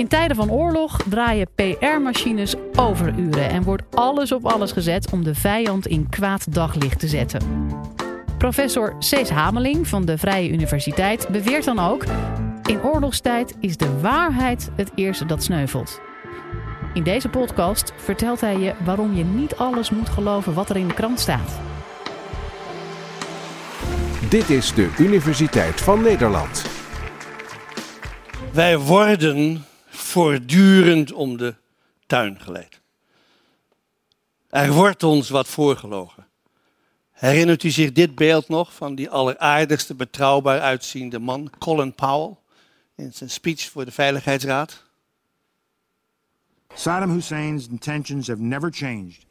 In tijden van oorlog draaien PR-machines overuren en wordt alles op alles gezet om de vijand in kwaad daglicht te zetten. Professor Cees Hameling van de Vrije Universiteit beweert dan ook: in oorlogstijd is de waarheid het eerste dat sneuvelt. In deze podcast vertelt hij je waarom je niet alles moet geloven wat er in de krant staat. Dit is de Universiteit van Nederland. Wij worden voortdurend om de tuin geleid. Er wordt ons wat voorgelogen. Herinnert u zich dit beeld nog van die alleraardigste, betrouwbaar uitziende man, Colin Powell, in zijn speech voor de Veiligheidsraad? Saddam Hussein's intentions have never changed.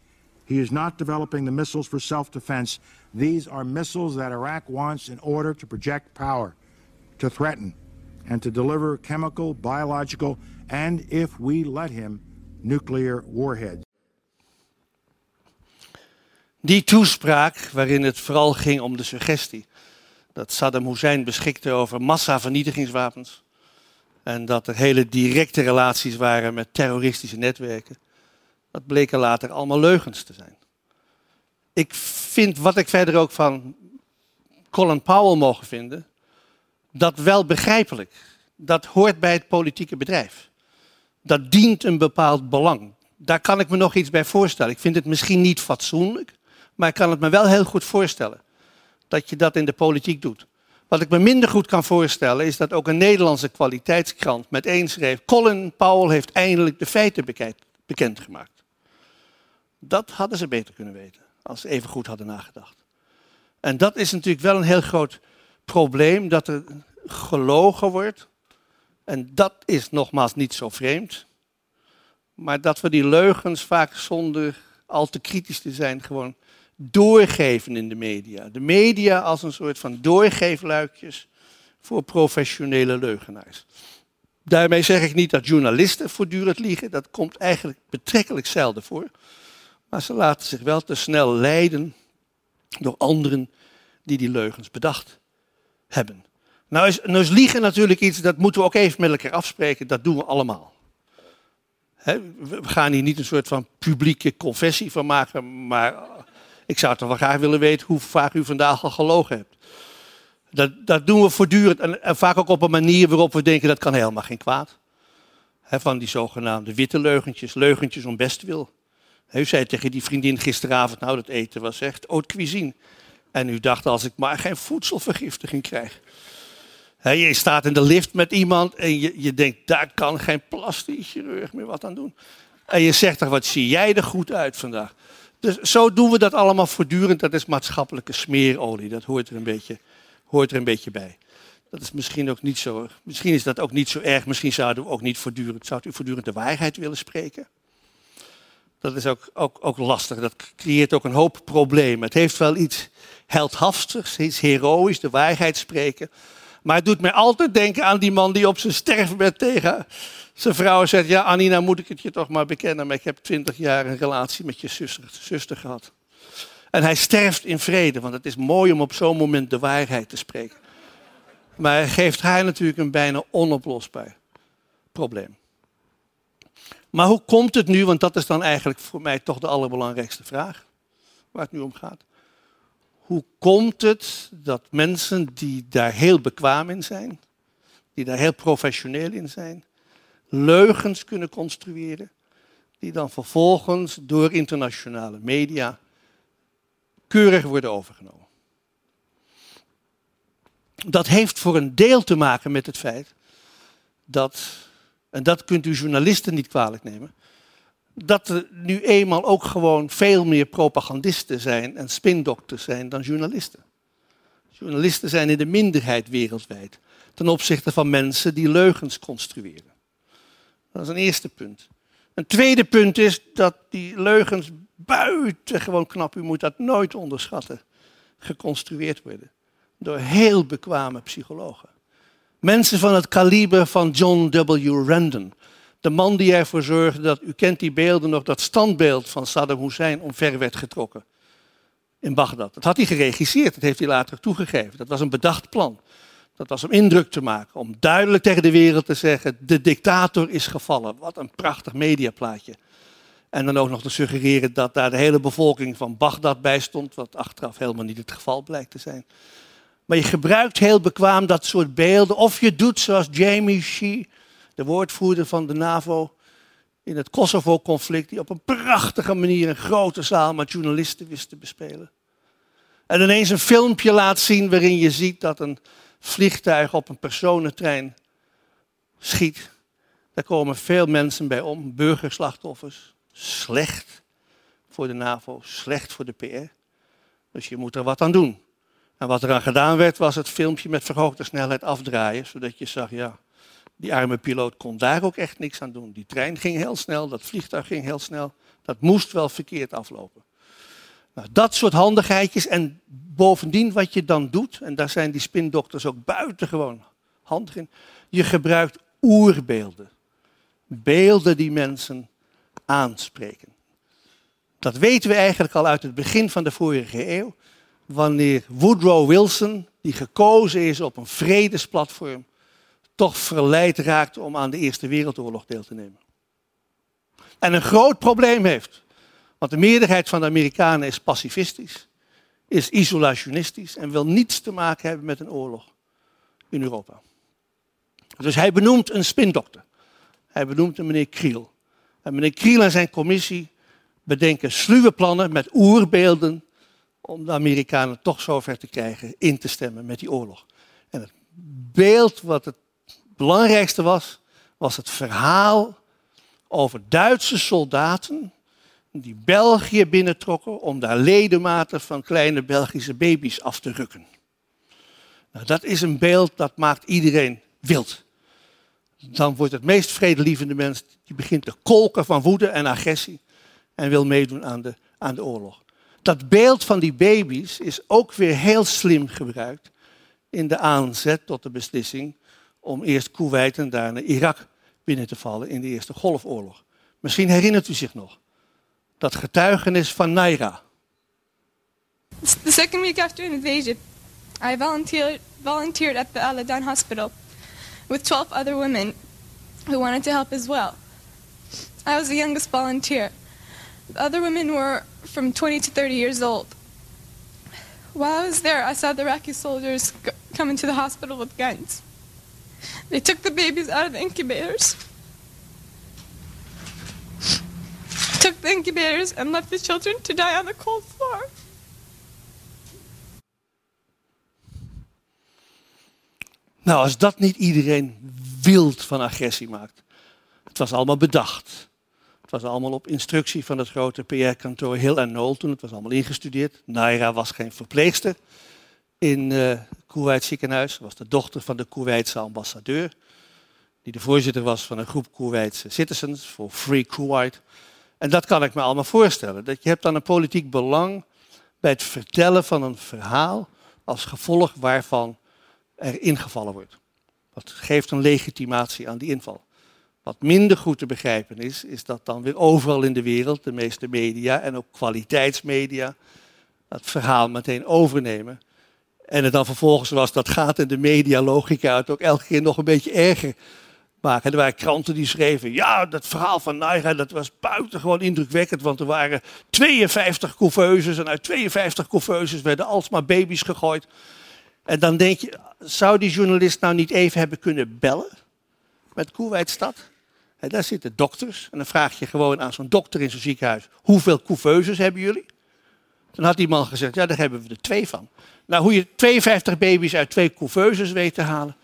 He is not developing the missiles for self defense. These are missiles that Iraq wants in order to project power, to threaten, and to deliver chemical, biological, and, if we let him, nuclear warheads. Die toespraak, waarin het vooral ging om de suggestie dat Saddam Hussein beschikte over massavernietigingswapens en dat er hele directe relaties waren met terroristische netwerken, dat bleken later allemaal leugens te zijn. Ik vind wat ik verder ook van Colin Powell mogen vinden, dat wel begrijpelijk. Dat hoort bij het politieke bedrijf. Dat dient een bepaald belang. Daar kan ik me nog iets bij voorstellen. Ik vind het misschien niet fatsoenlijk, maar ik kan het me wel heel goed voorstellen dat je dat in de politiek doet. Wat ik me minder goed kan voorstellen is dat ook een Nederlandse kwaliteitskrant met één schreef: Colin Powell heeft eindelijk de feiten bekendgemaakt. Dat hadden ze beter kunnen weten, als ze even goed hadden nagedacht. En dat is natuurlijk wel een heel groot probleem, dat er gelogen wordt. En dat is nogmaals niet zo vreemd. Maar dat we die leugens vaak zonder al te kritisch te zijn gewoon doorgeven in de media. De media als een soort van doorgeefluikjes voor professionele leugenaars. Daarmee zeg ik niet dat journalisten voortdurend liegen, dat komt eigenlijk betrekkelijk zelden voor. Maar ze laten zich wel te snel leiden door anderen die die leugens bedacht hebben. Nou is, nou is liegen natuurlijk iets, dat moeten we ook even met elkaar afspreken, dat doen we allemaal. we gaan hier niet een soort van publieke confessie van maken, maar ik zou toch wel graag willen weten hoe vaak u vandaag al gelogen hebt. Dat, dat doen we voortdurend en, vaak ook op een manier waarop we denken dat kan helemaal geen kwaad. van die zogenaamde witte leugentjes, leugentjes om bestwil. He, u zei tegen die vriendin gisteravond, nou dat eten was echt haute cuisine. En u dacht, als ik maar geen voedselvergiftiging krijg. je staat in de lift met iemand en je, je denkt, daar kan geen plastisch chirurg meer wat aan doen. En je zegt toch, wat zie jij er goed uit vandaag. Dus zo doen we dat allemaal voortdurend. Dat is maatschappelijke smeerolie. Dat hoort er een beetje, hoort er een beetje bij. Dat is misschien ook niet zo. Misschien is dat ook niet zo erg. Misschien zouden we ook niet voortdurend. Zou u voortdurend de waarheid willen spreken? Dat is ook, ook, ook lastig. Dat creëert ook een hoop problemen. Het heeft wel iets heldhaftigs, iets heroïs, de waarheid spreken. Maar het doet mij altijd denken aan die man die op zijn sterfbed tegen zijn vrouw zegt, ja Anina, moet ik het je toch maar bekennen, maar ik heb twintig jaar een relatie met je zuster, zuster gehad. En hij sterft in vrede, want het is mooi om op zo'n moment de waarheid te spreken. Maar hij geeft haar natuurlijk een bijna onoplosbaar probleem. Maar hoe komt het nu, want dat is dan eigenlijk voor mij toch de allerbelangrijkste vraag, waar het nu om gaat. Hoe komt het dat mensen die daar heel bekwaam in zijn, die daar heel professioneel in zijn, leugens kunnen construeren, die dan vervolgens door internationale media keurig worden overgenomen. Dat heeft voor een deel te maken met het feit dat, en dat kunt u journalisten niet kwalijk nemen, dat er nu eenmaal ook gewoon veel meer propagandisten zijn en spindokters zijn dan journalisten. Journalisten zijn in de minderheid wereldwijd ten opzichte van mensen die leugens construeren. Dat is een eerste punt. Een tweede punt is dat die leugens buitengewoon knap, u moet dat nooit onderschatten, geconstrueerd worden. Door heel bekwame psychologen. Mensen van het kaliber van John W. Randon. De man die ervoor zorgde dat, u kent die beelden nog, dat standbeeld van Saddam Hussein omver werd getrokken. In Bagdad. Dat had hij geregisseerd, dat heeft hij later toegegeven. Dat was een bedacht plan. Dat was om indruk te maken, om duidelijk tegen de wereld te zeggen, de dictator is gevallen. Wat een prachtig mediaplaatje. En dan ook nog te suggereren dat daar de hele bevolking van Bagdad bij stond, wat achteraf helemaal niet het geval blijkt te zijn. Maar je gebruikt heel bekwaam dat soort beelden. Of je doet zoals Jamie Shee, de woordvoerder van de NAVO, in het Kosovo-conflict, die op een prachtige manier een grote zaal met journalisten wist te bespelen. En ineens een filmpje laat zien waarin je ziet dat een vliegtuig op een personentrein schiet. Daar komen veel mensen bij om, burgerslachtoffers. Slecht voor de NAVO, slecht voor de PR. Dus je moet er wat aan doen. En wat er aan gedaan werd, was het filmpje met verhoogde snelheid afdraaien, zodat je zag, ja, die arme piloot kon daar ook echt niks aan doen. Die trein ging heel snel, dat vliegtuig ging heel snel. Dat moest wel verkeerd aflopen. Nou, dat soort handigheidjes en bovendien wat je dan doet, en daar zijn die spindokters ook buitengewoon handig in, je gebruikt oerbeelden. Beelden die mensen aanspreken. Dat weten we eigenlijk al uit het begin van de vorige eeuw, wanneer Woodrow Wilson, die gekozen is op een vredesplatform, toch verleid raakt om aan de Eerste Wereldoorlog deel te nemen. En een groot probleem heeft. Want de meerderheid van de Amerikanen is pacifistisch, is isolationistisch en wil niets te maken hebben met een oorlog in Europa. Dus hij benoemt een spindokter. Hij benoemt een meneer Kriel. En meneer Kriel en zijn commissie bedenken sluwe plannen met oerbeelden om de Amerikanen toch zover te krijgen in te stemmen met die oorlog. En het beeld wat het belangrijkste was, was het verhaal over Duitse soldaten die België binnentrokken om daar ledematen van kleine Belgische baby's af te rukken. Nou, dat is een beeld dat maakt iedereen wild. Dan wordt het meest vredelievende mens, die begint te kolken van woede en agressie en wil meedoen aan de, aan de oorlog. Dat beeld van die baby's is ook weer heel slim gebruikt in de aanzet tot de beslissing om eerst Kuwait en daarna Irak binnen te vallen in de Eerste Golfoorlog. Misschien herinnert u zich nog dat getuigenis van Naira. The second week after invasion, I volunteered, volunteered at the Aladan Hospital with 12 other women who wanted to help as well. I was the youngest volunteer. The other women were from 20 to 30 years old. While I was there, I saw the Iraqi soldiers come into the hospital with guns. They took the babies out of the incubators, took the incubators, and left the children to die on the cold floor. Nou, als dat niet iedereen wild van agressie maakt. Het was allemaal bedacht. Het was allemaal op instructie van het grote PR-kantoor Hill en Knoll toen. Het was allemaal ingestudeerd. Naira was geen verpleegster in uh, Kuwait ziekenhuis. was de dochter van de Kuwaitse ambassadeur. Die de voorzitter was van een groep Kuwaitse citizens voor Free Kuwait. En dat kan ik me allemaal voorstellen. Dat je hebt dan een politiek belang bij het vertellen van een verhaal als gevolg waarvan er ingevallen wordt. Dat geeft een legitimatie aan die inval. Wat minder goed te begrijpen is, is dat dan weer overal in de wereld, de meeste media en ook kwaliteitsmedia, dat verhaal meteen overnemen en het dan vervolgens, zoals dat gaat in de medialogica, het ook elke keer nog een beetje erger maken. Er waren kranten die schreven, ja, dat verhaal van Naira, dat was buitengewoon indrukwekkend, want er waren 52 couveuses en uit 52 couveuses werden alsmaar baby's gegooid. En dan denk je, zou die journalist nou niet even hebben kunnen bellen met Koeweitstad? En daar zitten dokters en dan vraag je gewoon aan zo'n dokter in zo'n ziekenhuis, hoeveel couveuses hebben jullie? Dan had die man gezegd, ja, daar hebben we er twee van. Nou, hoe je 52 baby's uit twee couveuses weet te halen,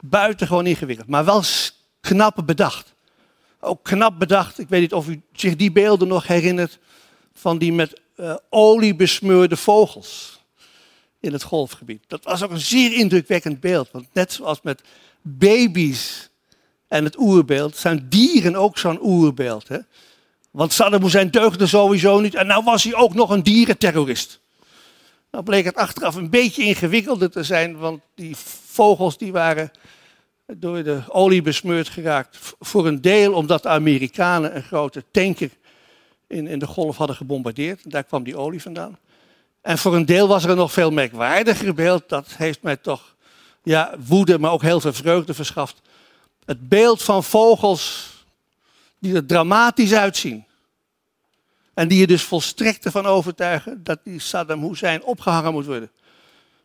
buitengewoon ingewikkeld. Maar wel knap bedacht. Ook knap bedacht, ik weet niet of u zich die beelden nog herinnert, van die met uh, olie besmeurde vogels in het golfgebied. Dat was ook een zeer indrukwekkend beeld. Want net zoals met baby's en het oerbeeld, zijn dieren ook zo'n oerbeeld. Hè? Want Saddam Hussein deugde sowieso niet. En nou was hij ook nog een dierenterrorist. Nou bleek het achteraf een beetje ingewikkelder te zijn, want die vogels die waren door de olie besmeurd geraakt. Voor een deel omdat de Amerikanen een grote tanker in, in de golf hadden gebombardeerd. Daar kwam die olie vandaan. En voor een deel was er een nog veel merkwaardiger beeld. Dat heeft mij toch ja, woede, maar ook heel veel vreugde verschaft. Het beeld van vogels die er dramatisch uitzien. En die je dus volstrekt ervan overtuigen dat die Saddam Hussein opgehangen moet worden.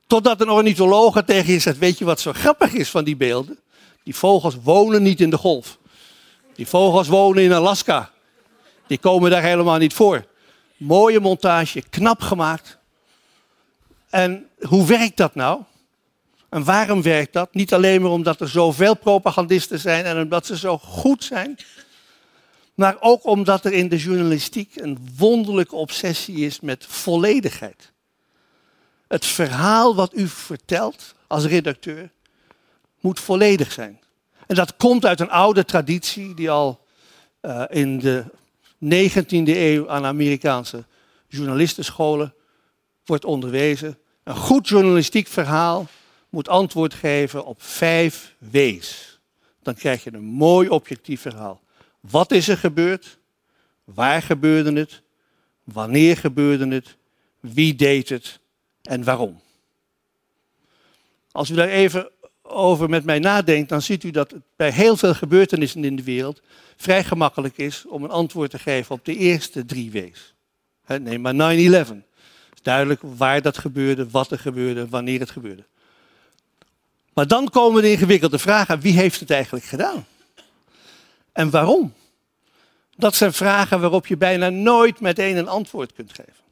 Totdat een ornitholoog tegen je zegt, weet je wat zo grappig is van die beelden? Die vogels wonen niet in de golf. Die vogels wonen in Alaska. Die komen daar helemaal niet voor. Mooie montage, knap gemaakt. En hoe werkt dat nou? En waarom werkt dat? Niet alleen maar omdat er zoveel propagandisten zijn en omdat ze zo goed zijn, maar ook omdat er in de journalistiek een wonderlijke obsessie is met volledigheid. Het verhaal wat u vertelt als redacteur moet volledig zijn. En dat komt uit een oude traditie die al uh, in de 19e eeuw aan Amerikaanse journalistenscholen wordt onderwezen. Een goed journalistiek verhaal moet antwoord geven op vijf W's. Dan krijg je een mooi objectief verhaal. Wat is er gebeurd? Waar gebeurde het? Wanneer gebeurde het? Wie deed het? En waarom? Als u daar even over met mij nadenkt, dan ziet u dat het bij heel veel gebeurtenissen in de wereld vrij gemakkelijk is om een antwoord te geven op de eerste drie W's. Neem maar 9-11. Het is duidelijk waar dat gebeurde, wat er gebeurde, wanneer het gebeurde. Maar dan komen de ingewikkelde vragen. Wie heeft het eigenlijk gedaan? En waarom? Dat zijn vragen waarop je bijna nooit meteen een antwoord kunt geven.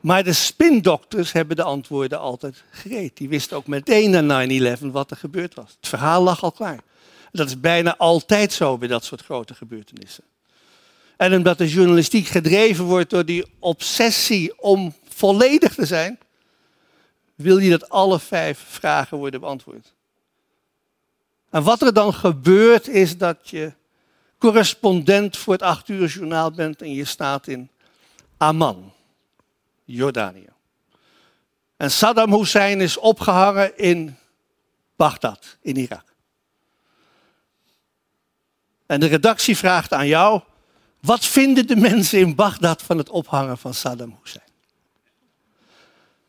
Maar de spindokters hebben de antwoorden altijd gereed. Die wisten ook meteen na 9-11 wat er gebeurd was. Het verhaal lag al klaar. Dat is bijna altijd zo bij dat soort grote gebeurtenissen. En omdat de journalistiek gedreven wordt door die obsessie om volledig te zijn, wil je dat alle vijf vragen worden beantwoord. En wat er dan gebeurt is dat je correspondent voor het acht uur journaal bent en je staat in Amman, Jordanië. En Saddam Hussein is opgehangen in Bagdad, in Irak. En de redactie vraagt aan jou, wat vinden de mensen in Bagdad van het ophangen van Saddam Hussein?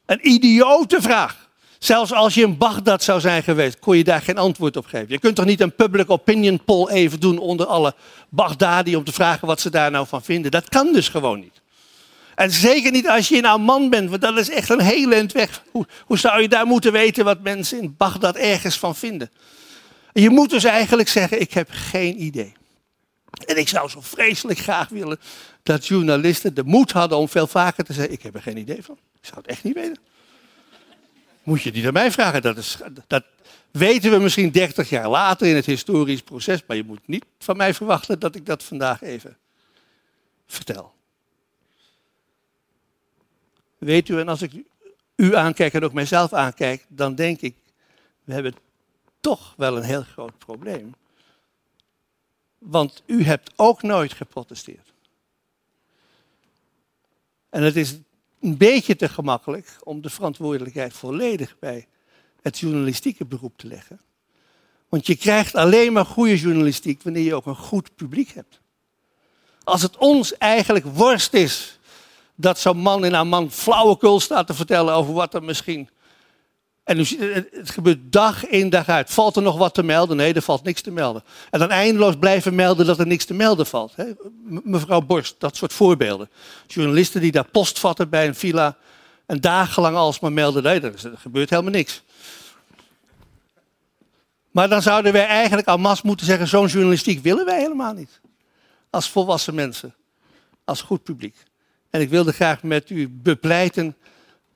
Een idiote vraag. Zelfs als je in Bagdad zou zijn geweest, kon je daar geen antwoord op geven. Je kunt toch niet een public opinion poll even doen onder alle Baghdadi om te vragen wat ze daar nou van vinden. Dat kan dus gewoon niet. En zeker niet als je in Amman bent, want dat is echt een hele eind weg. Hoe, hoe zou je daar moeten weten wat mensen in Bagdad ergens van vinden? Je moet dus eigenlijk zeggen, ik heb geen idee. En ik zou zo vreselijk graag willen dat journalisten de moed hadden om veel vaker te zeggen, ik heb er geen idee van. Ik zou het echt niet weten. Moet je die mij vragen? Dat, is, dat weten we misschien 30 jaar later in het historisch proces, maar je moet niet van mij verwachten dat ik dat vandaag even vertel. Weet u, en als ik u aankijk en ook mijzelf aankijk, dan denk ik, we hebben toch wel een heel groot probleem. Want u hebt ook nooit geprotesteerd. En het is een beetje te gemakkelijk om de verantwoordelijkheid volledig bij het journalistieke beroep te leggen. Want je krijgt alleen maar goede journalistiek wanneer je ook een goed publiek hebt. Als het ons eigenlijk worst is dat zo'n man in een man flauwekul staat te vertellen over wat er misschien en het gebeurt dag in dag uit. Valt er nog wat te melden? Nee, er valt niks te melden. En dan eindeloos blijven melden dat er niks te melden valt. Mevrouw Borst, dat soort voorbeelden. Journalisten die daar post vatten bij een villa en dagenlang alsmaar melden, nee, er gebeurt helemaal niks. Maar dan zouden wij eigenlijk al mas moeten zeggen, zo'n journalistiek willen wij helemaal niet. Als volwassen mensen, als goed publiek. En ik wilde graag met u bepleiten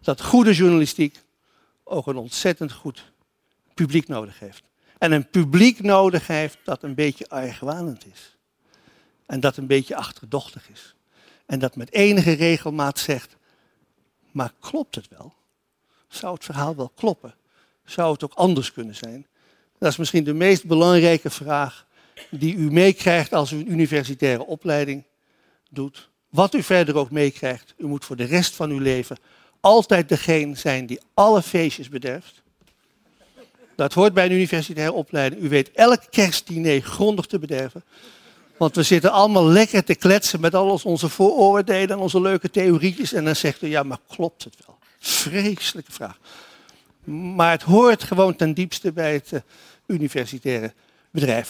dat goede journalistiek ook een ontzettend goed publiek nodig heeft. En een publiek nodig heeft dat een beetje argwanend is. En dat een beetje achterdochtig is. En dat met enige regelmaat zegt, maar klopt het wel? Zou het verhaal wel kloppen? Zou het ook anders kunnen zijn? Dat is misschien de meest belangrijke vraag die u meekrijgt als u een universitaire opleiding doet. Wat u verder ook meekrijgt, u moet voor de rest van uw leven altijd degene zijn die alle feestjes bederft. Dat hoort bij een universitaire opleiding. U weet elk kerstdiner grondig te bederven. Want we zitten allemaal lekker te kletsen met al onze vooroordelen en onze leuke theorietjes. En dan zegt u, ja, maar klopt het wel? Vreselijke vraag. Maar het hoort gewoon ten diepste bij het uh, universitaire bedrijf.